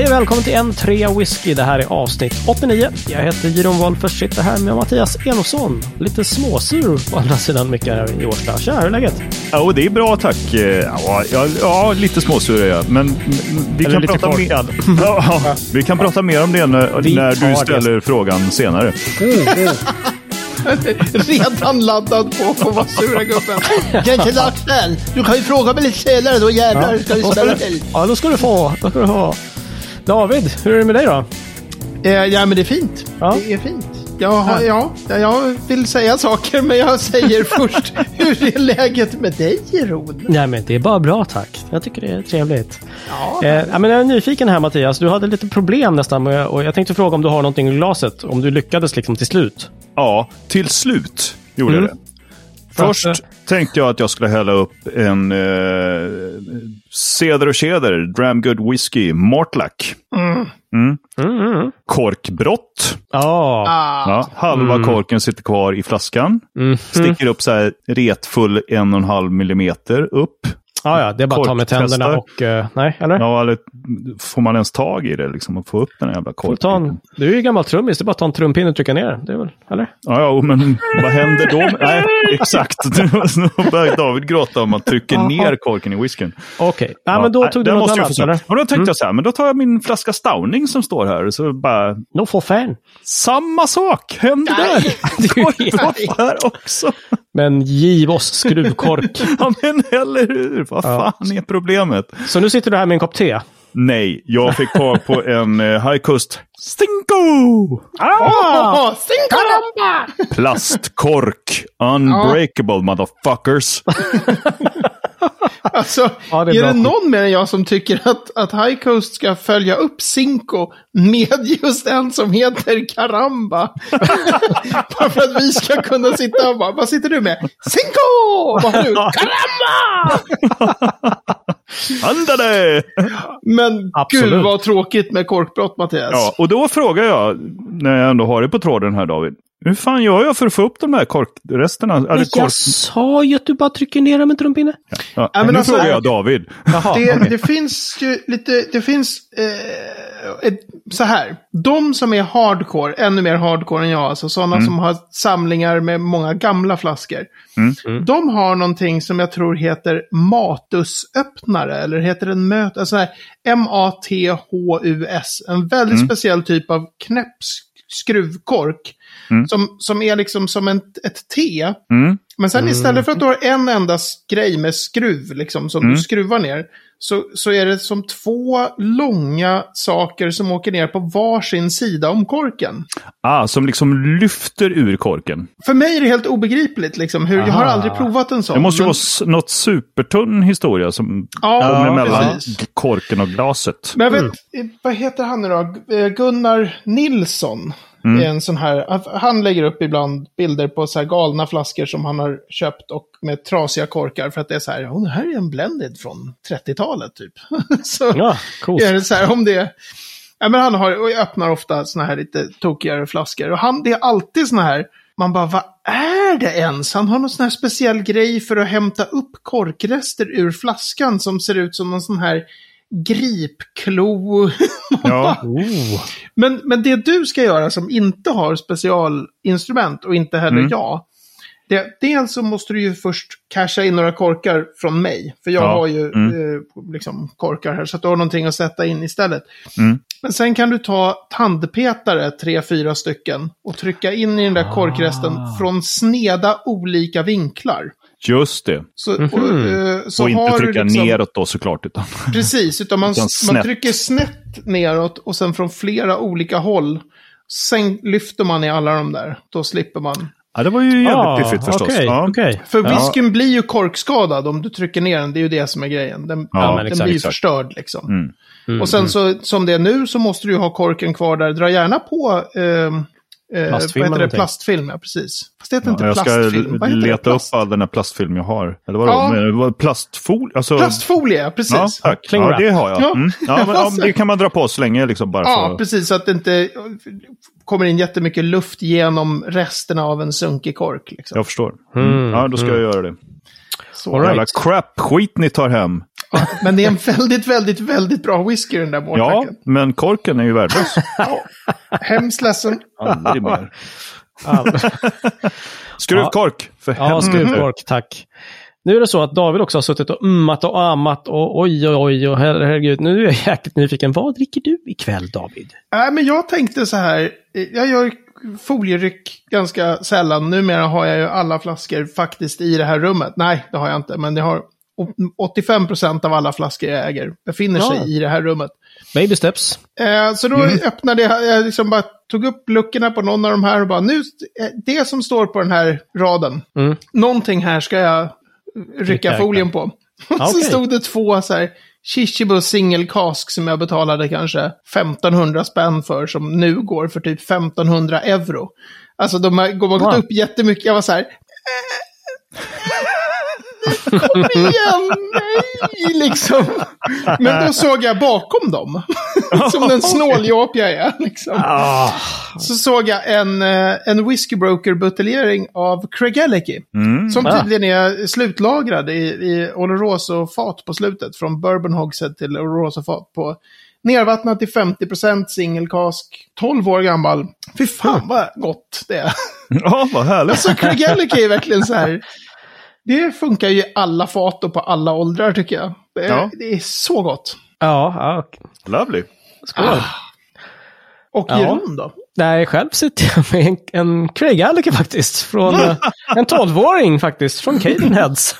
Hej och välkommen till en trea whisky. Det här är avsnitt 89. Jag heter Jiron Wolffers, sitter här med Mattias Enosson. Lite småsur på andra sidan mycket här i Årsta. Tja, hur är läget? Ja, det är bra tack. Eh, Ja, ja, ja lite småsur är jag. Men vi Eller kan, lite prata mer, ja, ja, vi kan prata mer om det när, Vi när du det. ställer frågan senare. Redan laddad på att få vara sura gubben. Gentil Axel, du kan ju fråga mig lite senare då jävlar ska vi du, till. ja, då ska du få. Då ska du få. David, hur är det med dig då? Eh, ja men det är fint. Ja. Det är fint. Jag, har, ja, jag vill säga saker men jag säger först hur är läget med dig Ron? Nej, men det är bara bra tack. Jag tycker det är trevligt. Ja. Eh, ja, men jag är nyfiken här Mattias. Du hade lite problem nästan med, och jag tänkte fråga om du har någonting i glaset. Om du lyckades liksom till slut. Ja, till slut gjorde Mm. jag det. Först Alltså- tänkte jag att jag skulle hälla upp en eh, Ceder och Ceder Dramgood Whisky Mortlack. Mm, mm. Korkbrott. Ja. Ah. Ja, halva Mm. korken sitter kvar i flaskan. Mm. Sticker upp så här retfull en och en halv millimeter upp. Ja, ja, det är bara att ta med tänderna och... eh, nej, eller? Ja, eller får man ens tag i det liksom och få upp den här jävla korken? en, du är ju gammal trummis, det är bara att ta en trumpinne och trycka ner. Det är väl, eller? Ja, ja, men vad händer då? Nej, exakt. Nu börjar David gråta om man trycker Jaha. ner korken i whiskyn. Okej, ja, men då nej, tog du den något annat, eller? Och då tänkte jag så här, men då tar jag min flaska Stauning som står här. Så bara, No for fan. samma sak händer där. Korkbrott här också. Men giv oss skruvkork. Ja, men eller hur? Vad Ja. fan är problemet? Så nu sitter du här med en kopp te. Nej, jag fick tag på en eh, High Coast Stinko! Ah! Caramba! Plastkork. Unbreakable motherfuckers. Alltså, Ja, det är är det, någon mer än jag som tycker att, att High Coast ska följa upp Cinco med just en som heter Caramba? bara för att vi ska kunna sitta och bara, vad sitter du med? Cinco! Vad har du? Caramba! Andade! Men Absolut. gud vad tråkigt med korkbrott Mattias. Ja, och då frågar jag, när jag ändå har det på tråden här David. Hur fan gör jag för att få upp de här korkresterna? Eller Men kork... jag sa ju att du bara trycker ner dem med trumpinne. Ja, Ja, men nu alltså- frågar jag David. Jaha, Det, okej. det finns ju lite, det finns eh, ett, så här. De som är hardcore, ännu mer hardcore än jag, alltså sådana som har samlingar med många gamla flaskor. De har någonting som jag tror heter matusöppnare, eller heter den möt, alltså här, M-A-T-H-U-S. En väldigt speciell typ av knäpp skruvkork. Som, som är liksom som en, ett T. Mm. Men sen istället för att du har en enda grej med skruv, liksom, som du skruvar ner, så, så är det som två långa saker som åker ner på varsin sida om korken. Ah, som liksom lyfter ur korken. För mig är det helt obegripligt, liksom, hur, jag har Aha. aldrig provat en sån. Det måste ju men- vara något supertunn historia som Ja, kommer mellan precis. korken och glaset. Men jag vet, eh, vad heter han nu då? Eh, Gunnar Nilsson. Är en sån här, han lägger upp ibland bilder på så här galna flaskor som han har köpt och med trasiga korkar. För att det är så här, ja, det här är en blended från 30-talet typ. så Ja, coolt. är det så här, om det Ja, men han har, och öppnar ofta såna här lite tokigare flaskor. Och han, det är alltid såna här, man bara, vad är det ens? Han har någon sån här speciell grej för att hämta upp korkrester ur flaskan som ser ut som någon sån här gripklo. Ja. Oh. men, men det du ska göra som inte har specialinstrument och inte heller Mm. jag. Det, dels så måste du ju först casha in några korkar från mig. För jag Ja, har ju mm. eh, liksom korkar här, så att du har någonting att sätta in istället. Mm. Men sen kan du ta tandpetare, tre, fyra stycken, och trycka in i den där korkresten Ah. från sneda olika vinklar. Just det. Så, och, eh, så och inte har trycka liksom, neråt då såklart. Utan... Precis, utan man, Utan man trycker snett neråt och sen från flera olika håll. Sen lyfter man i alla de där. Då slipper man. Ja, det var ju jävligt Ah, piffigt förstås. Okej, ja. okej. För Ja. whiskyn blir ju korkskadad om du trycker ner den. Det är ju det som är grejen. Den, Ja, den exakt, blir exakt. förstörd liksom. Mm. Mm, och sen så, som det är nu, så måste du ju ha korken kvar där. Dra gärna på eh, Plastfilm vad heter eller det? Plastfilm, ja precis. Fast det heter Ja, inte jag ska plastfilm. Heter det? leta Plast... upp all den här plastfilm jag har. Eller vadå? Ja. Plastfolie? Alltså... Plastfolie, ja, precis. Ja, tack. Ja, det har jag. Ja. Mm. Ja, men, ja, det kan man dra på så länge liksom bara Ja, för... precis. Så att det inte kommer in jättemycket luft genom resterna av en sunkig kork. Liksom. Jag förstår. Mm, Ja, då ska jag göra det. Så. All right. Jävla crap-skit ni tar hem. Men det är en väldigt, väldigt, väldigt bra whisky den där Ja, måltacken. men korken är ju värdelös. Ja. Hemskt ledsen. Aldrig mer. Ja, Skruvkork, för ja skruvkork, tack. Nu är det så att David också har suttit och ummat och ammat och oj, oj, oj, och her- herregud, nu är jag jäkligt nyfiken. Vad dricker du ikväll, David? Nej, men jag tänkte så här. Jag gör folieryck ganska sällan. Numera har jag ju alla flaskor faktiskt i det här rummet. Nej, det har jag inte. Men jag har 85 procent av alla flaskor jag äger befinner sig Ja. i det här rummet. Baby steps. Eh, så då öppnade jag, jag liksom bara tog upp luckorna på någon av de här och bara nu, eh, det som står på den här raden, Mm. någonting här ska jag rycka folien på. så okej. stod det två så här Shishibu single cask som jag betalade kanske 1500 spänn för som nu går för typ 1500 euro. Alltså de har de har gått Wow. upp jättemycket. Jag var så här. "Eh, Kom igen, nej, liksom. Men då såg jag bakom dem. Som den snåljåp jag är. Liksom. Ah, Så såg jag en, eh, en Whiskey Broker-buteljering av Craigellachie. Som Ah. tydligen är slutlagrad i, i Oloroso-fat på slutet. Från Bourbon Hogshead till Oloroso-fat på nervattnat till 50% singelkask, 12 år gammal. Fy fan vad gott det är. Ja, vad härligt. Alltså Craigellachie är verkligen så här. Det funkar ju i alla fat och på alla åldrar tycker jag. Det är, Ja. det är så gott. ja, ja. Lovely. Skål. Och Ja. Jeroen då? Nej, själv sitter jag med en, en Craig Alliker faktiskt. Från eh, en 12-åring faktiskt, från Cadenheads.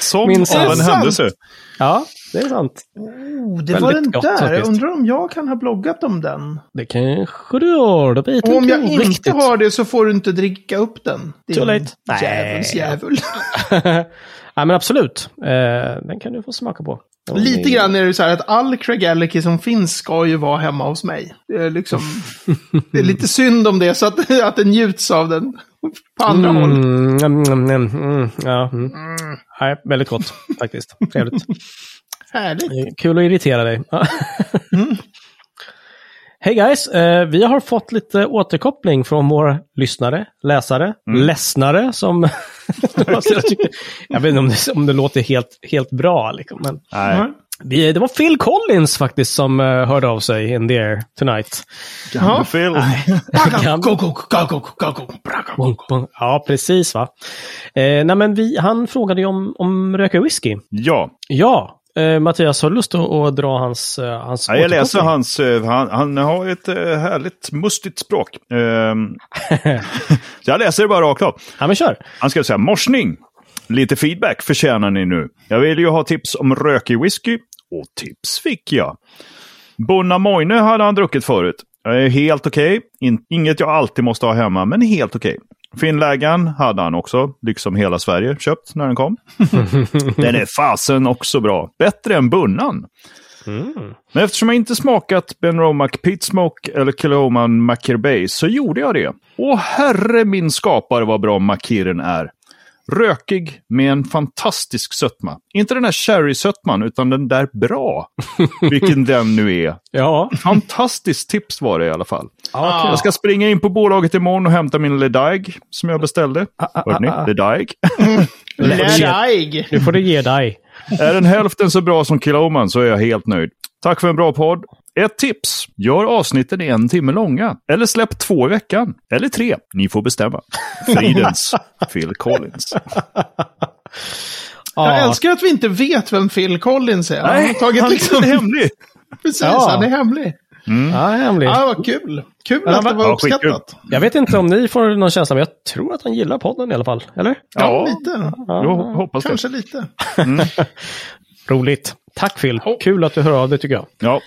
Som av en Sant. händelse. Ja, det är sant. Oh, det Väldigt var den gott där. Jag undrar om jag kan ha bloggat om den. Det kanske du har. Det vet Och om jag inte inte har det så får du inte dricka upp den. Din Too late. Djävuls Nej. djävul. ja, men absolut. Eh, den kan du få smaka på. Lite grann är det så här att all Craig Allicky som finns ska ju vara hemma hos mig. Det är liksom... det är lite synd om det så att, att den njuts av den på andra håll. Mm, mm, mm, mm, mm, ja, mm. Nej, väldigt gott faktiskt. Trevligt. Härligt. Är Kul att irritera dig. Ja. Hej guys! Eh, vi har fått lite återkoppling från våra lyssnare, läsare, ledsnare som... Jag, vet inte om det, om det låter helt, helt bra, liksom, men Nej. vi, det var Phil Collins faktiskt som uh, hörde av sig in the air tonight. Gamle Phil. Ja, precis va. Eh, nej, men vi, han frågade ju om, om röka whisky. Ja, Ja, eh, Mattias, har du lust att, dra hans, eh, hans Ja, jag läser hans, eh, han, han har ett härligt mustigt språk. Ehm, så jag läser det bara rakt av. Ja, men kör. Han ska säga morsning. Lite feedback förtjänar ni nu. Jag vill ju ha tips om rökig whisky och tips fick jag. Bunna Moine hade han druckit förut. Helt okej. In- Inget jag alltid måste ha hemma, men helt okej. Finnlägaren hade han också, liksom hela Sverige, köpt när den kom. den är fasen också bra. Bättre än Bunnan. Men eftersom jag inte smakat Ben Romac Pit Smoke eller Kiloman Makir Bay så gjorde jag det. Och herre min skapare vad bra Makiren är. Rökig med en fantastisk sötma. Inte den här sherry-sötman utan den där bra. Vilken den nu är. Ja, Fantastiskt tips var det i alla fall. ja Jag ska springa in på bolaget imorgon och hämta min Ledaig som jag beställde. Hörde ni? Ledaig. Läraig. Nu får du ge dig. Är den hälften så bra som Kiloman så är jag helt nöjd. Tack för en bra podd. Ett tips. Gör avsnitten en timme långa. Eller släpp två i veckan. Eller tre. Ni får bestämma. Fridens Phil Collins. Jag Ja, älskar att vi inte vet vem Phil Collins är. Han har tagit han liksom... är hemlig. Precis, Ja. han är hemlig. ja hemlig. Ja, vad kul. Kul Ja, att det var ja, skitkul. uppskattat. Jag vet inte om ni får någon känsla, men jag tror att han gillar podden i alla fall. Eller? Ja, Ja, lite. jag hoppas det. Kanske lite. Roligt. Tack Phil. Kul att du hör av dig tycker jag. Ja.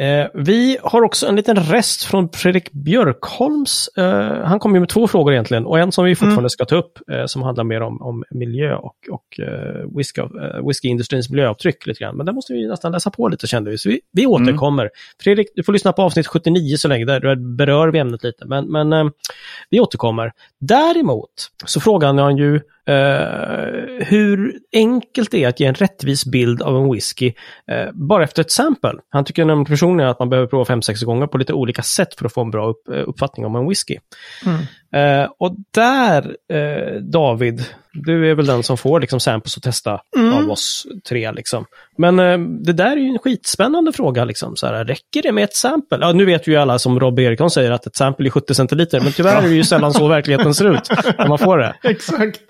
Eh, vi har också en liten rest från Fredrik Björkholms. Eh, han kom ju med två frågor egentligen och en som vi fortfarande ska ta upp eh, som handlar mer om, om miljö och, och eh, whisky, eh, whiskyindustrins miljöavtryck lite grann. Men där måste vi nästan läsa på lite kände vi. Så vi, vi återkommer. Fredrik, du får lyssna på avsnitt 79 så länge, där, där berör vi ämnet lite. Men, men eh, vi återkommer. Däremot så frågar han ju eh, hur enkelt det är att ge en rättvis bild av en whisky eh, bara efter ett sample. Han tycker nämligen personligen att man behöver prova fem sex gånger på lite olika sätt för att få en bra upp, eh, uppfattning om en whisky. Mm. Eh, och där, David, du är väl den som får liksom samples att testa Mm. av oss tre. Liksom. Men det där är ju en skitspännande fråga. Liksom. Så här, räcker det med ett sample? Ja, nu vet ju alla som Rob Eriksson säger att ett sample är 70 centiliter, men tyvärr är det ju sällan så verkligheten ser ut när man får det. Exakt.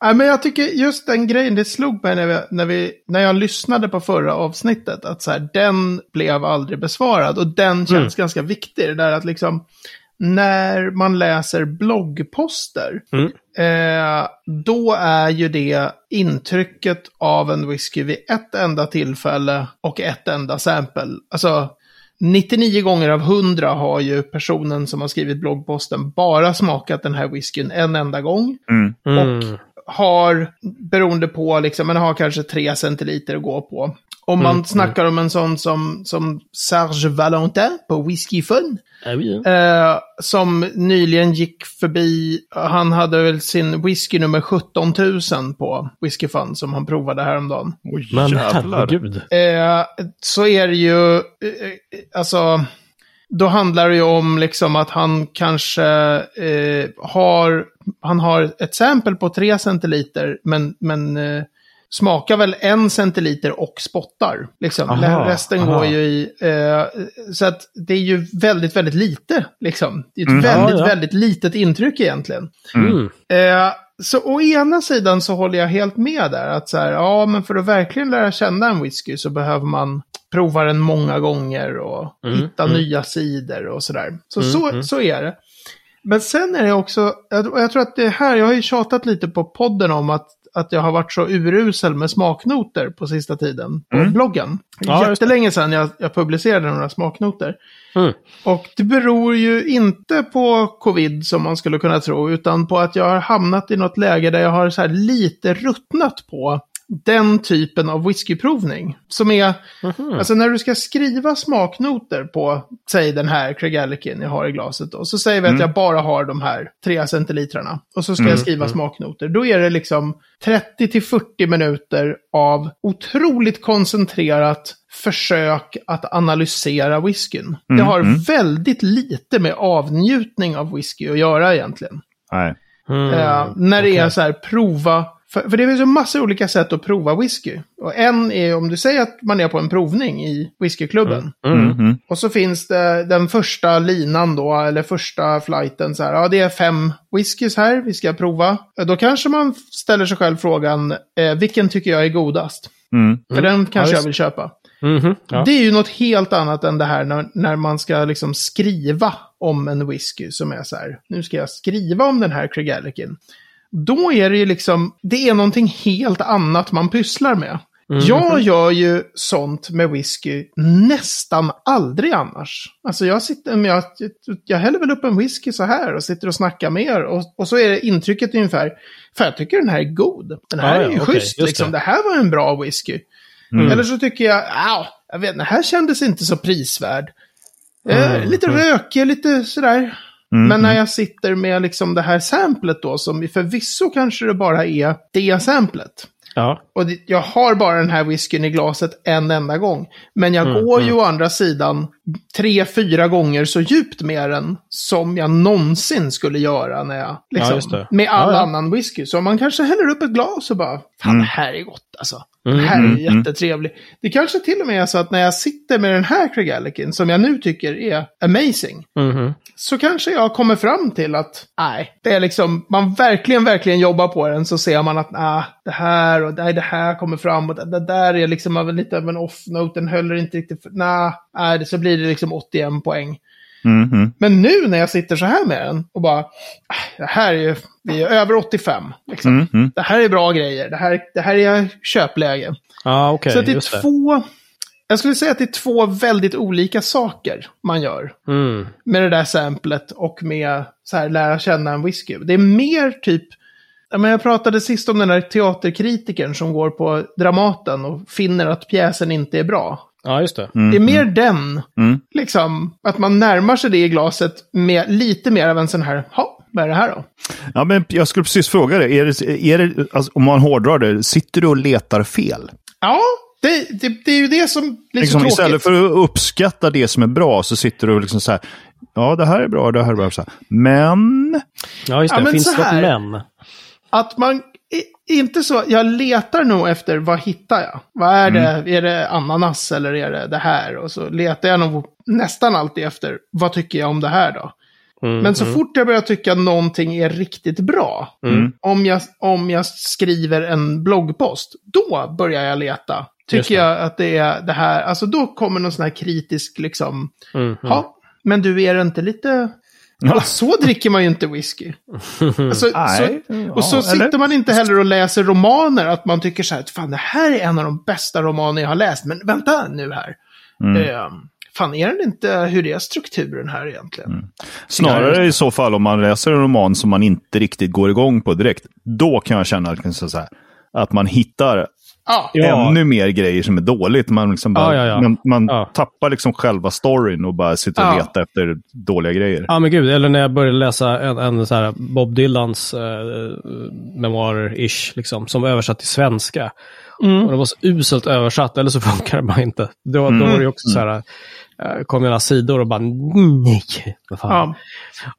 Ja, men jag tycker just den grejen, det slog mig när, vi, när, vi, när jag lyssnade på förra avsnittet. Att så här, den blev aldrig besvarad. Och den känns ganska viktig. Det där att liksom, när man läser bloggposter. Mm. Eh, då är ju det intrycket av en whisky vid ett enda tillfälle och ett enda sample. Alltså, 99 gånger av 100 har ju personen som har skrivit bloggposten bara smakat den här whiskyn en enda gång. Mm. Mm. Har, beroende på, liksom, men har kanske 3 centiliter att gå på. Om man Mm, snackar om en sån som, som Serge Valentin på Whisky Fun. Ja. Eh, som nyligen gick förbi, han hade väl sin whisky nummer 17 000 på Whisky Fun som han provade häromdagen. Oj, Men herregud. Eh, så är det ju, eh, eh, alltså, då handlar det ju om liksom att han kanske eh, har, han har ett sample på 3 centiliter, men, men eh, smakar väl en centiliter och spottar. Liksom. Aha, Resten aha. går ju i, eh, så att det är ju väldigt, väldigt lite. Liksom. Det är ett Mm. väldigt, Ja, ja. väldigt litet intryck egentligen. Mm. Eh, så å ena sidan så håller jag helt med där. Att så här, ja men för att verkligen lära känna en whisky så behöver man prova den många gånger och Mm, hitta mm. nya sidor och sådär. Så, Mm, så, mm. så är det. Men sen är det också, jag, jag tror att det här, jag har ju tjatat lite på podden om att, att jag har varit så urusel med smaknoter på sista tiden på Mm. bloggen. Ja. Jättelänge sedan jag, jag publicerade några smaknoter. Mm. Och det beror ju inte på covid som man skulle kunna tro, utan på att jag har hamnat i något läge där jag har så lite ruttnat på den typen av whiskyprovning. Som är, Mhm. alltså när du ska skriva smaknoter på, säg den här Craig Allikin jag har i glaset då. Så säger vi att jag bara har de här tre centilitrarna. Och så ska jag skriva smaknoter. Då är det liksom 30 till 40 minuter av otroligt koncentrerat försök att analysera whiskyn. Det har väldigt lite med avnjutning av whisky att göra egentligen. Nej. Mm. Eh, när det är okej. så här, prova. För, för det finns ju massor av olika sätt att prova whisky. Och en är om du säger att man är på en provning i whiskyklubben. Mm. Mm. Och så finns det den första linan då, eller första flighten så här. Ja, det är fem whiskys här, vi ska prova. Då kanske man ställer sig själv frågan, eh, vilken tycker jag är godast? Mm. För den kanske Ja, jag vill köpa. Mhm. Ja. Det är ju något helt annat än det här när, när man ska liksom skriva om en whisky som är så här, nu ska jag skriva om den här Craig. Då är det ju liksom, det är någonting helt annat man pysslar med. Jag gör ju sånt med whisky nästan aldrig annars. Alltså jag sitter med, jag, jag häller väl upp en whisky så här och sitter och snackar med er. Och, och så är det intrycket ungefär, för jag tycker den här är god. Den här ja, är ju okej, schysst, liksom. det. Det här var en bra whisky. Eller så tycker jag, ja, jag vet inte, här kändes inte så prisvärd. Eh, Mm, lite rökig, lite sådär. Men när jag sitter med liksom det här samplet då, som förvisso kanske det bara är det samplet. Ja. Och det, jag har bara den här whiskyn i glaset en enda gång. Men jag Mm, går ju å andra sidan tre, fyra gånger så djupt med den som jag någonsin skulle göra när jag, liksom, det. med all Ja, ja. annan whisky. Så man kanske häller upp ett glas och bara, fan det här är gott alltså. Mm, det här är mm, mm. jättetrevligt. Det kanske till och med är så att när jag sitter med den här Craig som jag nu tycker är amazing, Mhm. så kanske jag kommer fram till att, nej, det är liksom, man verkligen, verkligen jobbar på den så ser man att, nej, det här och nej, det här kommer fram och det, det där är liksom av en, lite av en off-note, den håller inte riktigt, nej, nej, det- så blir det liksom 81 poäng. Mhm. Men nu när jag sitter så här med den och bara, "Ah, det här är ju, vi är över 85. Liksom. Mm. Mm. Det här är bra grejer, det här, det här är köpläge. Ja, okej. så det är just det. två, jag skulle säga att det är två väldigt olika saker man gör Mm. med det där samplet och med så här lära känna en whisky. Det är mer typ, ja, men jag pratade sist om den där teaterkritikern som går på Dramaten och finner att pjäsen inte är bra. Ja, just det. Det är mer den, Mm. liksom, att man närmar sig det i glaset med lite mer av en sån här, ja, vad är det här då? Ja, men jag skulle precis fråga dig, är det, är det, alltså, om man hårdrar det, sitter du och letar fel? Ja, det, det, det är ju det som blir Liksom, så tråkigt. istället för att uppskatta det som är bra så sitter du och liksom så här, ja det här är bra, det här är bra. Så här. Men, Ja, just Ja, det. men Finns så det men? Att man, inte så, jag letar nog efter vad hittar jag? Vad är Mm. det? Är det ananas eller är det det här? Och så letar jag nog nästan alltid efter, vad tycker jag om det här då? Mm, Men så fort jag börjar tycka någonting är riktigt bra, Mm. om, jag, om jag skriver en bloggpost, då börjar jag leta. Tycker jag att det är det här, alltså då kommer någon sån här kritisk liksom, Mm, mm. ja, men du är det inte lite... Och så dricker man ju inte whisky. Alltså, så, och så sitter man inte heller och läser romaner, att man tycker så här, fan det här är en av de bästa romaner jag har läst, men vänta nu här. Mm. Eh, fan, är den inte, hur är strukturen här egentligen? Mm. snarare i så fall om man läser en roman som man inte riktigt går igång på direkt, då kan jag känna liksom så här, att man hittar Ja, Ja. ännu mer grejer som är dåligt. Man, liksom bara, Ja, ja, ja. man, man Ja. tappar liksom själva storyn och bara sitter och Ja. letar efter dåliga grejer. Ja men gud, eller när jag började läsa en, en så här Bob Dylans eh, memoarer-ish, liksom, som översatt till svenska. Mm. Och det var så uselt översatt, eller så funkar det bara inte. Då, då var det också så här, eh, kom några sidor och bara nej, vad fan. ja.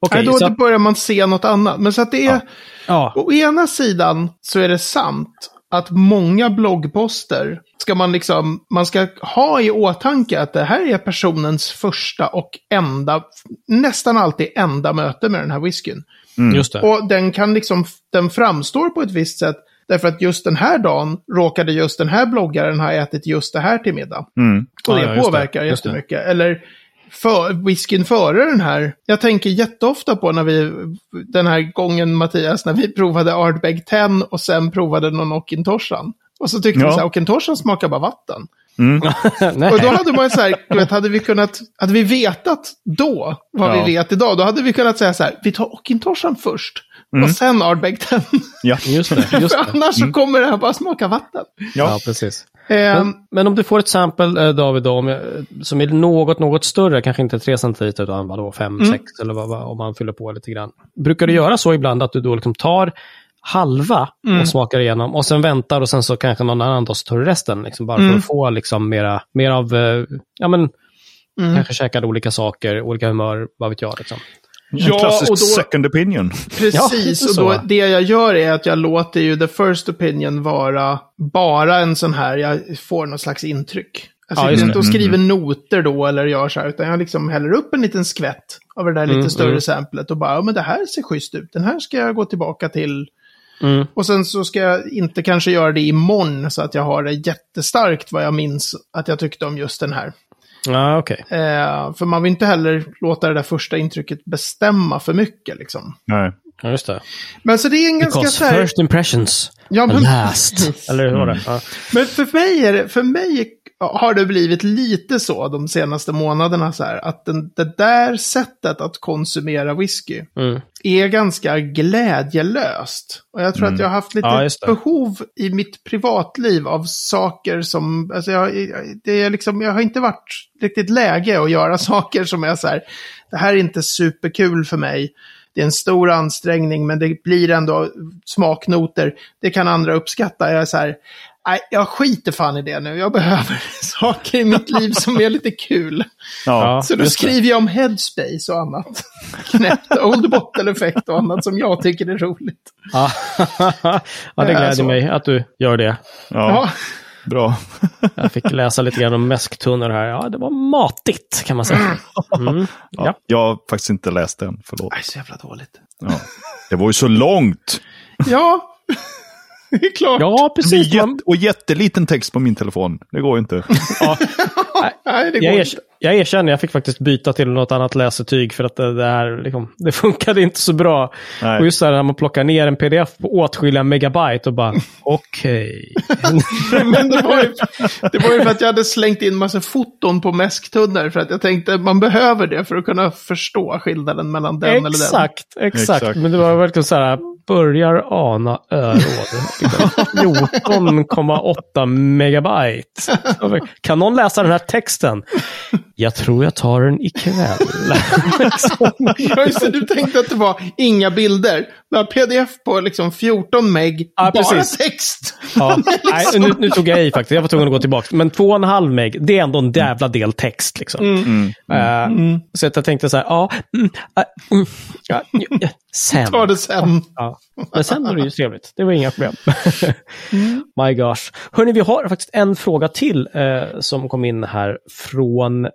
Okej, Nej, då så, börjar man se något annat. Men så att det är, ja, å ena sidan så är det sant att många bloggposter ska man liksom, man ska ha i åtanke att det här är personens första och enda, nästan alltid enda möte med den här whiskyn. just det. Och den kan liksom, den framstår på ett visst sätt. Därför att just den här dagen råkade just den här bloggaren ha ätit just det här till middag. Mm. Och det ja, påverkar det, just det. jättemycket. Eller för, whiskyn före den här. Jag tänker jätteofta på när vi, den här gången Mattias, när vi provade Ardbeg 10 och sen provade någon Okintoshan. Och så tyckte Ja. vi så här, Okintoshan smakar bara vatten. nej. Och då hade man så här, du vet, hade vi kunnat, hade vi vetat då vad Ja. vi vet idag, då hade vi kunnat säga så här, vi tar Okintoshan först. Mm. Och sen Ardbeg 10. Ja. Just det, just För det. annars så kommer det här bara smaka vatten. Ja, precis. Ehm, Men, men om du får ett sample, eh, David, då, om jag, som är något, något större, kanske inte 3 centiliter utan vadå, 5, Mm. 6 eller vad, om man fyller på lite grann. Brukar du göra så ibland att du då liksom tar halva Mm. och smakar igenom och sen väntar och sen så kanske någon annan tar resten. Liksom, bara för Mm. att få liksom mera, mer av, eh, ja men, Mm. kanske käkade olika saker, olika humör, vad vet jag. Liksom. En Ja, klassisk och då- second opinion. Ja, Precis, lite och då, det jag gör är att jag låter ju the first opinion vara bara en sån här, jag får någon slags intryck. Jag Ja, sitter just inte och skriver noter då eller gör så här, utan jag liksom häller upp en liten skvätt av det där lite Mm, större mm. samplet och bara, ja men det här ser schysst ut, den här ska jag gå tillbaka till. Mm. Och sen så ska jag inte kanske göra det imorgon så att jag har det jättestarkt vad jag minns att jag tyckte om just den här. Ja, okej. Eh, för man vill inte heller låta det där första intrycket bestämma för mycket liksom. Nej. Ja, just det. Men så det är en ganska Because så här... first impressions Ja, men- last. Eller hur var det? Ja. Men för mig, är det, för mig har det blivit lite så de senaste månaderna så här, att den, det där sättet att konsumera whisky Mm. är ganska glädjelöst. Och jag tror att jag har haft lite Ja, behov i mitt privatliv av saker som, alltså jag, det är liksom, jag har inte varit riktigt läge att göra saker som är så här, det här är inte superkul för mig. Det är en stor ansträngning, men det blir ändå smaknoter. Det kan andra uppskatta. Jag är så här, nej, jag skiter fan i det nu. Jag behöver saker i mitt liv som är lite kul. Ja. Så då skriver jag om headspace och annat. Knäppt old bottle-effekt och annat som jag tycker är roligt. Ja, ja det gläder så. mig att du gör det. ja. Ja, Bra. Jag fick läsa lite grann om mäsktunnor här. Ja, det var matigt kan man säga. Mm. Ja. Ja. Jag har faktiskt inte läst den, förlåt. Nej, så jävla dåligt. Ja. Det var ju så långt! Ja, det är klart. ja, precis. Man, jätte, och jätteliten text på min telefon. Det går ju inte. ja, Nej, det går jag, inte. Jag erkänner, jag fick faktiskt byta till något annat läsetyg för att det, det här liksom, det funkade inte så bra. Nej. Och just här när man plockar ner en pdf på åtskilliga megabyte och bara okej. Men det var, ju, det var ju för att jag hade slängt in massa foton på mäsktunnor. För att jag tänkte man behöver det för att kunna förstå skillnaden mellan den eller den. Exakt, exakt, Exakt. Men det var verkligen så här, börjar ana öråd. Liksom 14,8 megabyte. Kan någon läsa den här texten? Jag tror jag tar den ikväll. Ja, just det, du tänkte att det var inga bilder. Du har pdf på liksom 14 meg, Ja, bara precis. text. Ja, nej, nu, nu tog jag i faktiskt. Jag var tvungen att gå tillbaka. Men 2,5 meg, det är ändå en jävla del text. Liksom. Eh, Så att jag tänkte så här, ja, mm, mm, ja, ja, sen. Ta det sen. Ja. Men sen var det ju trevligt. Det var inga problem. My gosh. Hörni, vi har faktiskt en fråga till eh, som kom in här från, eh,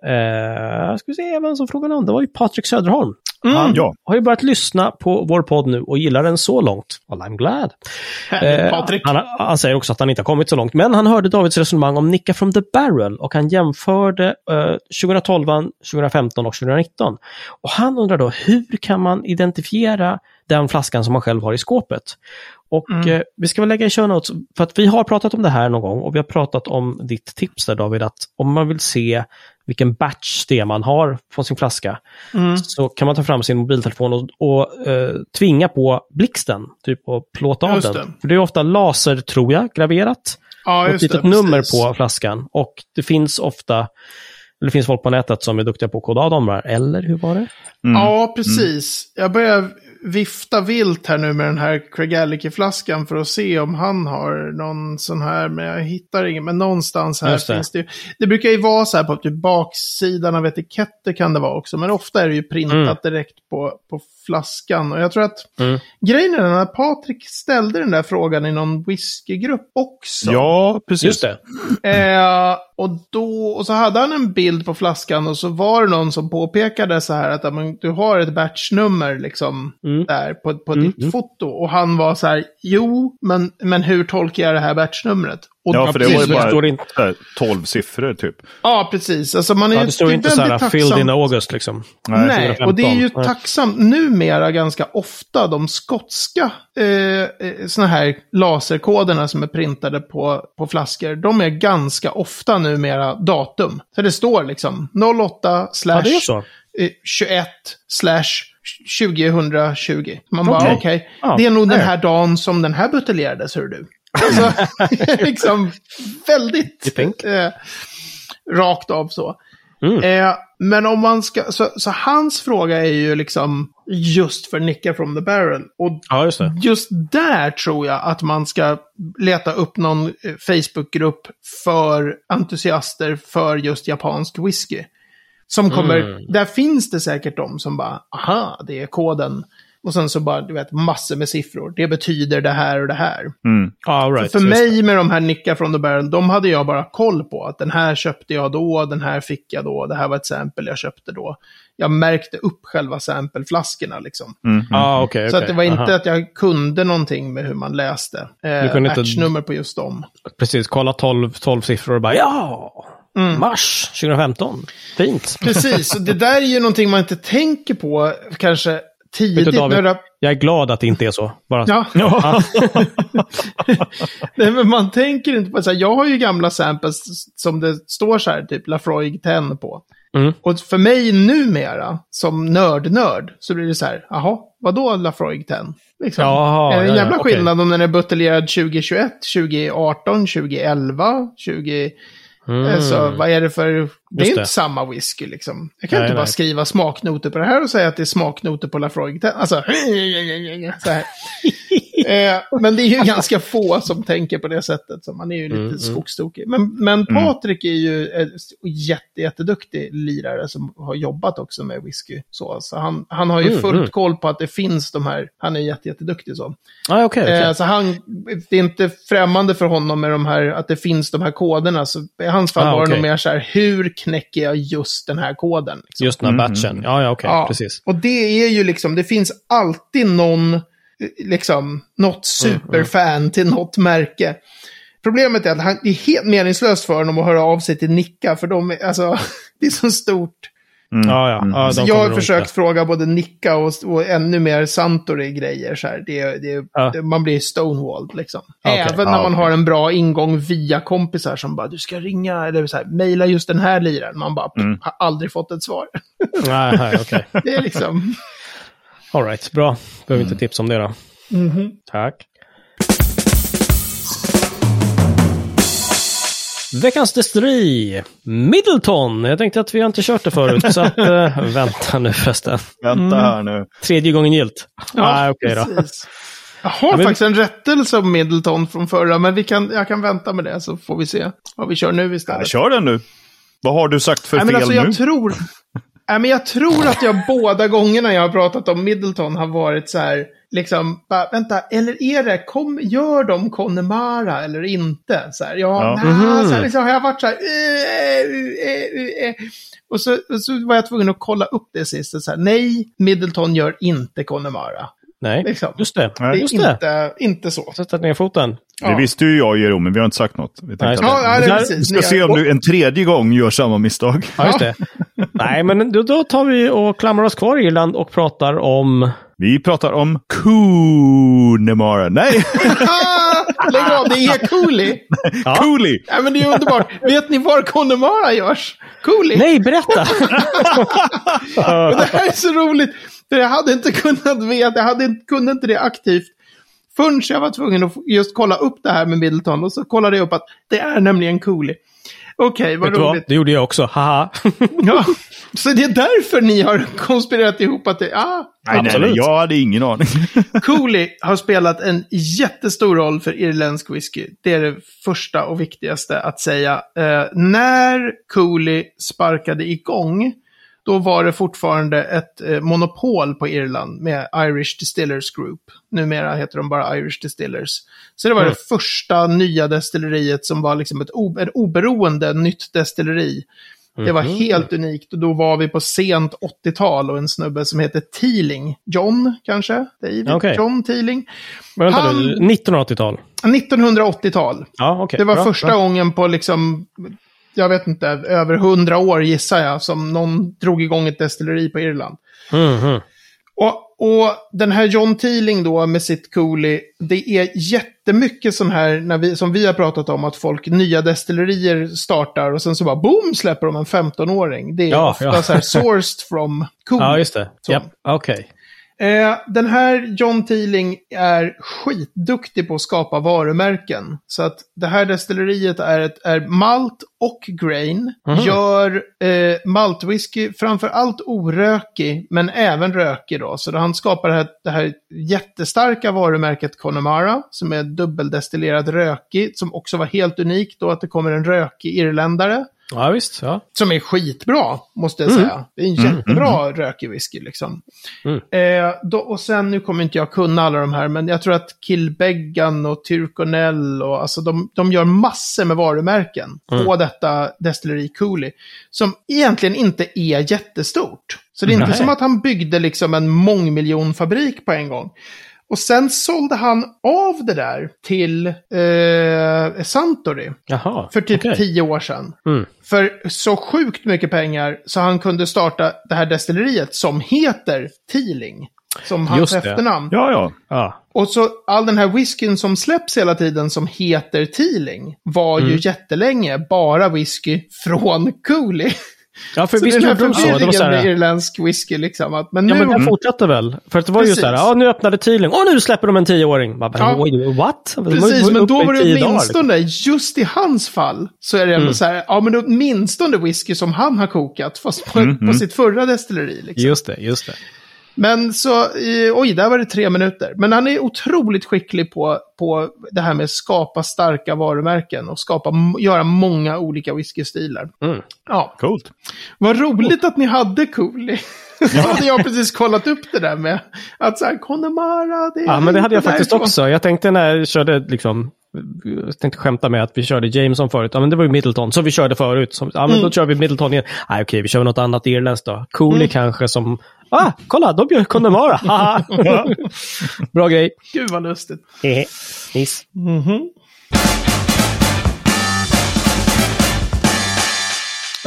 ska vi se vem som frågade om, det var ju Patrik Söderholm. Han Ja. har ju börjat lyssna på vår podd nu och gillar den så långt. Well, I'm glad. Patrik. Han, han säger också att han inte har kommit så långt, men han hörde Davids resonemang om Nicka from the Barrel och han jämförde eh, 2012, 2015 och 2019. Och han undrar då, hur kan man identifiera den flaskan som man själv har i skåpet? Och eh, vi ska väl lägga i show notes, för att vi har pratat om det här någon gång och vi har pratat om ditt tips där David, att om man vill se vilken batch det är man har på sin flaska, så kan man ta fram sin mobiltelefon och, och eh, tvinga på blixten, typ och plåta av Just den. det. För det är ofta laser, tror jag, graverat. Ja, ett just litet det. nummer precis. på flaskan. Och det finns ofta, eller det finns folk på nätet som är duktiga på att koda av dem där. Eller hur var det? Ja, precis. Jag börjar vifta vilt här nu med den här Craig Allicky-flaskan för att se om han har någon sån här, men jag hittar ingen. Men någonstans här det. finns det ju. Det brukar ju vara så här på typ baksidan av etiketter kan det vara också, men ofta är det ju printat direkt på, på flaskan. Och jag tror att Mm. grejen är den att Patrik ställde den där frågan i någon whiskygrupp också. Ja, precis. Just det. Eh, och, då, och så hade han en bild på flaskan och så var det någon som påpekade så här att men, du har ett batchnummer liksom Mm. där på, på ditt foto. Och han var så här, jo, men, men hur tolkar jag det här batchnumret? Och Ja, för det var ju bara står här, 12 siffror typ. Ja, precis. Alltså man är Ja, ju det står är inte så här filled in. August liksom. Nej, 2015. och det är ju Nej. tacksamt. Numera ganska ofta de skotska eh, eh, såna här laserkoderna som är printade på, på flaskor, de är ganska ofta numera datum. Så det står liksom 08 slash Ja, eh, 21 slash 2020. Man bara Okej. okej, Ja, det är nog den nej. här dagen som den här buteljerades, hör du. Alltså, liksom väldigt eh, rakt av så. Mm. Eh, men om man ska, så, så hans fråga är ju liksom just för Nicka from the barrel. Och Ja, just just där tror jag att man ska leta upp någon eh, Facebookgrupp för entusiaster för just japansk whisky. Som kommer, Mm. där finns det säkert de som bara, aha, det är koden. Och sen så bara, du vet, massor med siffror. Det betyder det här och det här. Ja, all right. För det. mig med de här Nicka från the Baron, de hade jag bara koll på. Att den här köpte jag då, den här fick jag då, det här var ett sample jag köpte då. Jag märkte upp själva sampleflaskorna liksom. Ja, okej. Så okej. att det var inte Aha. att jag kunde någonting med hur man läste. Eh, kunde inte- batchnummer på just dem. Precis, kolla 12, 12 siffror och bara ja! Mm. Mars 2015. Fint. Precis, och det där är ju någonting man inte tänker på kanske tidigt. du, David, det- jag är glad att det inte är så. Bara... Ja. Nej, men man tänker inte på så här, jag har ju gamla samples som det står så här, typ Lafroig 10 på. Mm. Och för mig numera, som nörd-nörd, så blir det så här, jaha, vadå Lafroig 10? Liksom. Jaha, är det en ja, ja, jävla okej. skillnad om den är buteljerad 2021, 2018, 2011, 20... Mm. Alltså, vad är det för... Det är Just inte det. samma whisky liksom. Jag kan Nej, inte bara nej. skriva smaknoter på det här och säga att det är smaknoter på Lafroig 10. Alltså, så här. Eh, men det är ju ganska få som tänker på det sättet. Så man är ju lite Mm, skogstokig. Men, men Patrik är ju en jätte, jätteduktig lirare som har jobbat också med whisky. Så, så han, han har ju Mm, fullt mm. koll på att det finns de här. Han är jätte, jätteduktig så. Ah, okej, okej. Eh, så han, det är inte främmande för honom med de här, att det finns de här koderna. Så i hans fall Ah, var det okej. nog mer så här, hur knäcker jag just den här koden? Liksom. Just den här batchen. Ja, ja, okej. Ja, Precis. Och det är ju liksom, det finns alltid någon, liksom, något superfan till något märke. Problemet är att han, det är helt meningslöst för honom att höra av sig till Nicka, för de är, alltså, det är så stort. Ja, ja. ja Så de jag har försökt inte- fråga både Nicka och, och ännu mer Santori-grejer. Så här. Det, det, Ja. det, man blir stonewalled liksom. Okej. Även när Ja, man okej. har en bra ingång via kompisar som bara, du ska ringa, eller så här, mejla just den här liraren. Man bara, Mm. har aldrig fått ett svar. Nej, okej. det är liksom... All right, bra. Behöver inte tips om det då. Tack. Veckans destilleri, Middleton. Jag tänkte att vi har inte kört det förut, så att, äh, vänta nu förresten. Vänta här nu. Tredje gången gilt. Ja, ah, okay då. Jag har men... faktiskt en rättelse om Middleton från förra, men vi kan, jag kan vänta med det så får vi se vad vi kör nu istället. Ja, kör den nu. Vad har du sagt för Nej, fel men alltså, jag nu? Tror, Nej, men jag tror att jag båda gångerna jag har pratat om Middleton har varit så här, liksom, bara, vänta, eller är det, kom, gör de Connemara eller inte? Så här, ja, ja. Nah, -hmm. så här, liksom, har jag varit så här, uh, uh, uh, och, så, och så var jag tvungen att kolla upp det sist, så här, nej, Middleton gör inte Connemara. Nej, liksom. just det. Det är just inte, det. inte så. Sätta ner foten. Ja. Det visste ju jag, Jero, men vi har inte sagt något. Vi, Nej, ja, det är precis. vi ska se om du en tredje gång gör samma misstag. Ja, just det. Nej, men då, då tar vi och klamrar oss kvar i Irland och pratar om... Vi pratar om Coonemara. Nej! Lägg av, det är Cooley. Ja. Cooley! Ja, men det är underbart. Vet ni var Connemara görs? Cooley. Nej, berätta! det här är så roligt. För jag hade inte kunnat veta, jag hade, kunde inte det aktivt. Förrän jag var tvungen att just kolla upp det här med Middleton. Och så kollade jag upp att det är nämligen Cooley. Okej, okay, vad Vet roligt. Vad? Det gjorde jag också, haha. ja, så det är därför ni har konspirerat ihop att det... Ah, nej, absolut. nej, jag hade ingen aning. Cooley har spelat en jättestor roll för irländsk whisky. Det är det första och viktigaste att säga. Eh, när Cooley sparkade igång då var det fortfarande ett eh, monopol på Irland med Irish Distillers Group. Numera heter de bara Irish Distillers. Så det var mm. det första nya destilleriet som var liksom ett, ett oberoende nytt destilleri. Det var mm. helt unikt och då var vi på sent 80-tal och en snubbe som heter Teeling. John kanske? David? Okay. John Teeling. vänta Han... 1980-tal? 1980-tal. Ja, okay. Det var bra, första bra. gången på liksom jag vet inte, över hundra år gissar jag, som någon drog igång ett destilleri på Irland. Mm -hmm. och, och den här John Teeling då med sitt Cooley, det är jättemycket sån här, när vi, som vi har pratat om, att folk, nya destillerier startar och sen så bara boom släpper de en 15-åring. Det är ja, ofta ja. så här sourced from Cooley. Ja, just det. Yep. Okej. Okay. Eh, den här John Teeling är skitduktig på att skapa varumärken. Så att det här destilleriet är, ett, är malt och grain. Mm. Gör eh, maltwhisky framför allt orökig, men även rökig då. Så han skapar det här, det här jättestarka varumärket Connemara, som är dubbeldestillerad rökig, som också var helt unikt då att det kommer en rökig irländare. Ja, visst. Ja. Som är skitbra, måste jag mm. säga. Det är en mm. jättebra mm. rökig whisky liksom. Mm. Eh, då, och sen, nu kommer inte jag kunna alla de här, men jag tror att Kilbeggan och Tyrkonell och alltså de, de gör massor med varumärken mm. på detta destilleri Cooley. Som egentligen inte är jättestort. Så det är inte Nej. som att han byggde liksom en mångmiljonfabrik på en gång. Och sen sålde han av det där till eh, Santori. Jaha, för typ okay. tio år sedan. Mm. För så sjukt mycket pengar så han kunde starta det här destilleriet som heter Teeling. Som hans Just efternamn. Ja, ja, ja. Och så all den här whiskyn som släpps hela tiden som heter Teeling var mm. ju jättelänge bara whisky från Cooley. Ja, för så visst gjorde de så. Det var så här, irländsk whisky liksom. Att, men nu... Ja, men den fortsatte väl? För att det var Precis. ju så här, ja nu öppnade Teeling, och nu släpper de en tioåring. Bara, ja. What? Precis, men då var det åtminstone, just i hans fall, så är det ändå mm. så här, ja men åtminstone whisky som han har kokat, fast på, mm, på mm. sitt förra destilleri. Liksom. Just det, just det. Men så, oj, där var det tre minuter. Men han är otroligt skicklig på, på det här med att skapa starka varumärken och skapa, göra många olika whiskystilar. Mm. Ja. Coolt. Vad roligt att ni hade Cooley. Ja. hade jag precis kollat upp det där med att så här, Connemara, det Ja, men det hade jag faktiskt också. Jag tänkte när jag körde liksom jag tänkte skämta med att vi körde Jameson förut. Ja, men det var ju Middleton, som vi körde förut. Som, ja, men mm. då kör vi Middleton igen. Nej, okej, vi kör något annat irländskt då. Cooley mm. kanske som... Ah, kolla, de gör Connemara! Bra grej. Gud vad lustigt. Nice. Mm -hmm.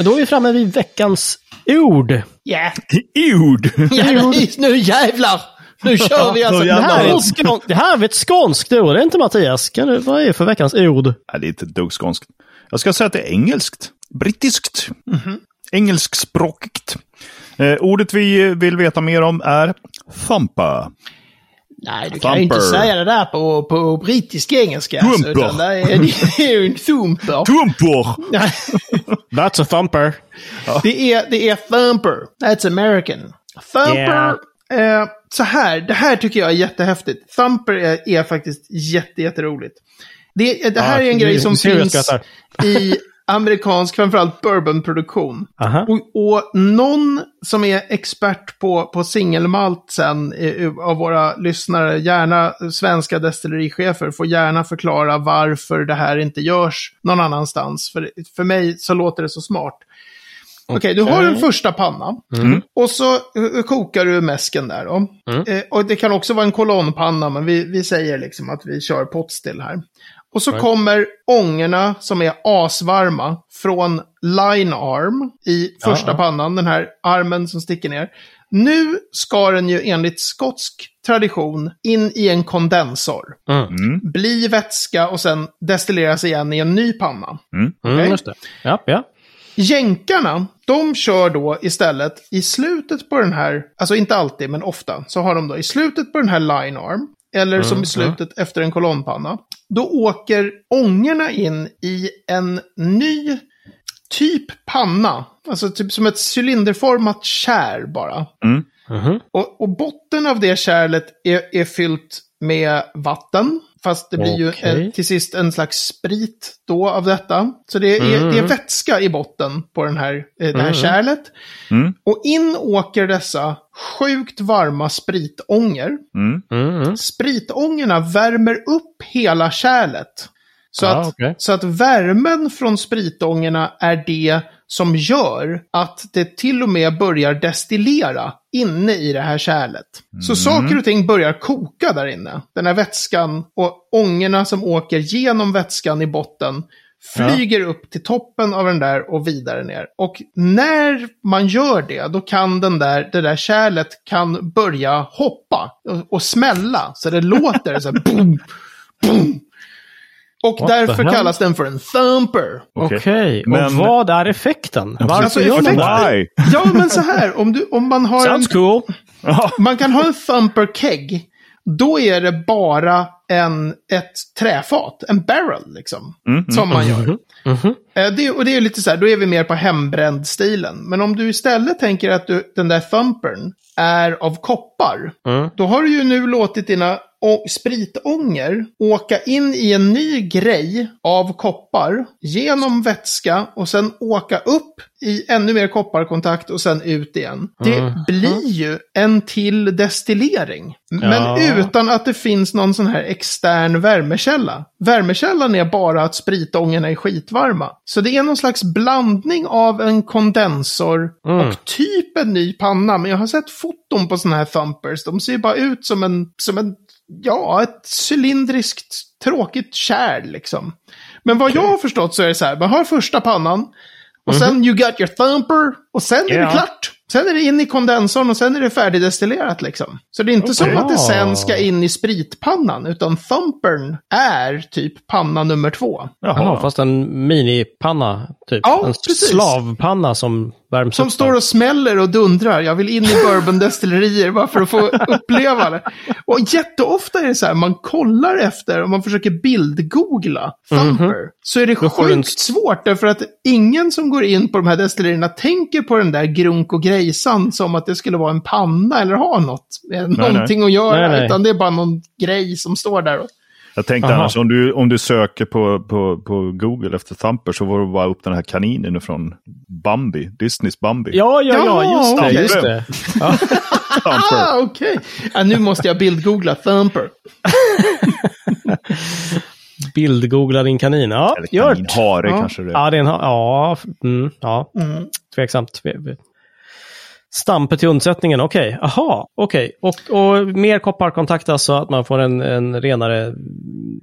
Då är vi framme vid veckans ord. Ja. Yeah. Ord! Ja, nu jävlar! Nu kör vi alltså. det, här är ett skån, det här är ett skånskt ord, det är inte Mattias? Kan du, vad är det för veckans ord? Ja, det är inte ett dugg skånskt. Jag ska säga att det är engelskt. Brittiskt. Mm -hmm. Engelskspråkigt. Eh, ordet vi vill veta mer om är thumper. Nej, du kan ju inte säga det där på, på brittisk engelska. Alltså, Thumper. utan det är, ju en thumper. Thumper! That's a thumper. det, är, det är thumper. That's American. Thumper. Eh, så här, det här tycker jag är jättehäftigt. Thumper är, är faktiskt jätte, jätteroligt. Det, det här Ja, är en grej som finns i amerikansk, framförallt bourbonproduktion. Och, och någon som är expert på, på singelmalt sen eh, av våra lyssnare, gärna svenska destillerichefer, får gärna förklara varför det här inte görs någon annanstans. För, för mig så låter det så smart. Okej, du har en första panna. Och så eh, kokar du mäsken där då. Eh, och det kan också vara en kolonnpanna, men vi, vi säger liksom att vi kör potstill här. Och så kommer ångorna som är asvarma från line arm i första Ja. pannan, den här armen som sticker ner. Nu ska den ju enligt skotsk tradition in i en kondensor. Mm. Bli vätska och sen destilleras igen i en ny panna. Mm, just det. Ja, ja. Jänkarna, de kör då istället i slutet på den här, alltså inte alltid men ofta, så har de då i slutet på den här line arm, eller som i slutet efter en kolonnpanna, då åker ångorna in i en ny typ panna. Alltså typ som ett cylinderformat kärl bara. Mhm. Och, och botten av det kärlet är, är fyllt med vatten. Fast det blir ju Okej. eh, till sist en slags sprit då av detta. Så det är, det är vätska i botten på den här, eh, det här kärlet. Och in åker dessa sjukt varma spritånger. Mm. Mm, mm. Spritångorna värmer upp hela kärlet. Så, Ja, att, okej. så att värmen från spritångorna är det som gör att det till och med börjar destillera inne i det här kärlet. Så saker och ting börjar koka där inne. Den här vätskan och ångorna som åker genom vätskan i botten flyger upp till toppen av den där och vidare ner. Och när man gör det, då kan den där, det där kärlet kan börja hoppa och, och smälla. Så det låter så här boom, boom. Och What därför kallas den för en thumper. Okej. Och Men- vad är effekten? Varför Alltså, gör man det? Ja, men så här, om, du, om man har en, Sounds cool. man kan ha en thumper keg, då är det bara en, ett träfat, en barrel liksom, som man gör. Eh, Det, och det är lite så här, då är vi mer på hembränd-stilen. Men om du istället tänker att du, den där thumpern är av koppar, Mm. då har du ju nu låtit dina spritånger åka in i en ny grej av koppar genom vätska och sen åka upp i ännu mer kopparkontakt och sen ut igen. Det blir ju en till destillering. Men Ja. utan att det finns någon sån här extern värmekälla. Värmekällan är bara att spritångerna är skitvarma. Så det är någon slags blandning av en kondensor och typ en ny panna. Men jag har sett foton på såna här thumpers. De ser ju bara ut som en, som en, ja, ett cylindriskt tråkigt kärl liksom. Men vad jag har förstått så är det så här, man har första pannan. Och sen you got your thumper. Och sen är det Ja. klart. Sen är det in i kondensorn och sen är det färdigdestillerat liksom. Så det är inte som Okej. att det sen ska in i spritpannan. Utan thumpern är typ panna nummer två. Jaha, fast en minipanna, typ. Ja, en precis. slavpanna som värms Som står och smäller och dundrar. Jag vill in i bourbondestillerier bara för att få uppleva det. Och jätteofta är det så här, man kollar efter, om man försöker bildgoogla Thumper, så är det en- sjukt svårt. Därför att ingen som går in på de här destillerierna tänker på den där grunk och grejsan som att det skulle vara en panna eller ha något med någonting att göra. Nej, nej. Utan det är bara någon grej som står där. Och... Jag tänkte Aha. annars om du, om du söker på, på, på Google efter Thumper så får du bara upp den här kaninen från Bambi, Disneys Bambi. Ja, ja, ja, just det. Just det. Ja. Thumper. Ah, okej. Ja, nu måste jag bildgoogla Thumper. Bildgoogla din kanin. Ja, Eller gör kanin, hare Ja. kanske det är. Ja, det är en ha- Ja, mm, ja. Mm. tveksamt. Stampet till undsättningen, okej. Aha, okej. Och, och mer kopparkontakt alltså, att man får en, en renare, mm,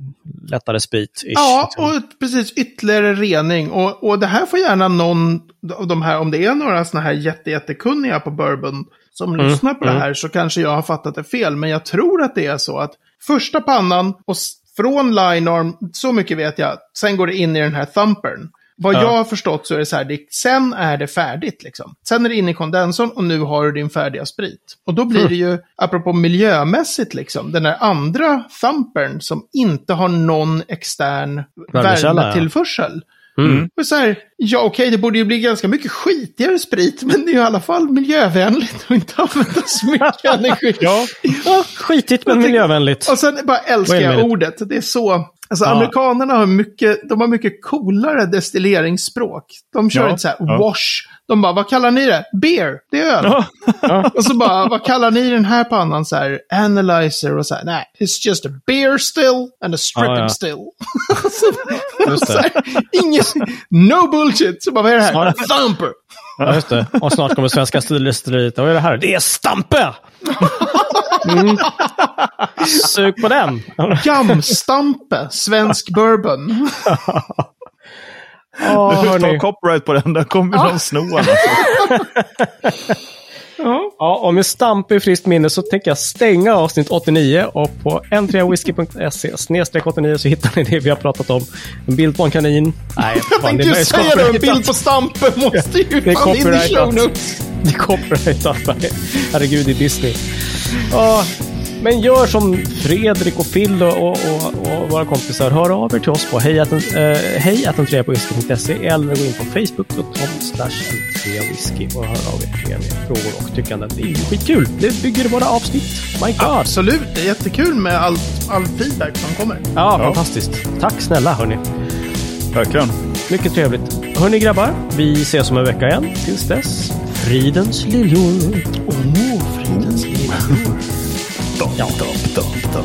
lättare sprit. Ja, och precis ytterligare rening. Och, och det här får gärna någon av de här, om det är några sådana här jätte, jättekunniga på bourbon som lyssnar på det här så kanske jag har fattat det fel. Men jag tror att det är så att första pannan och från line arm, så mycket vet jag, sen går det in i den här thumpern. Vad Ja. jag har förstått så är det så här, det, sen är det färdigt liksom. Sen är det inne i kondensorn och nu har du din färdiga sprit. Och då blir det ju, apropå miljömässigt liksom, den där andra thumpern som inte har någon extern värmetillförsel. Mm. Och så här, ja okej, det borde ju bli ganska mycket skitigare sprit, men det är ju i alla fall miljövänligt och inte använda så mycket energi. Ja, Ja, Skitigt men miljövänligt. och sen bara älskar jag ordet. Det är så... Alltså Ja. amerikanerna har mycket, de har mycket coolare destilleringsspråk. De kör Ja, inte så här ja. wash. De bara, vad kallar ni det? Beer, det är öl. Ja. Och så bara, vad kallar ni den här pannan? Så här, analyzer och så här, nej, it's just a beer still and a stripping still. Så här, inget, no bullshit. Så bara, vad är det här? Snarare- Thumper. Ja, just det. Och snart kommer svenska stildestilleriet. Vad är det här? Det är Stampe! Mm. Sug på den! Gamstampe, svensk bourbon. Ja, du får ta copyright på den. Den kommer någon sno alltså. Ja. Ja, och med Stampe i friskt minne så tänker jag stänga avsnitt 89 och på n3whisky.se snedstreck 89 så hittar ni det vi har pratat om. En bild på en kanin. Nej, Jag fan, tänkte ju säga det, en bild på Stampe måste ju Det är fan in i show notes. Det är copyrightat. Herregud, det är Disney. Ja, men gör som Fredrik och Phil och, och, och, och våra kompisar. Hör av er till oss på hejatentreapowhisky.se eller gå in på facebook.com slash whisky och hör av er med, med frågor och tyckanden. Det är ju skitkul. Det bygger våra avsnitt. My God. Absolut, det är jättekul med all, all feedback som kommer. Ja, fantastiskt. Tack snälla hörni. Verkligen. Mycket trevligt. Hörni grabbar, vi ses om en vecka igen. Tills dess, fridens liljor. Åh, oh, fridens liljor. 哼等等等等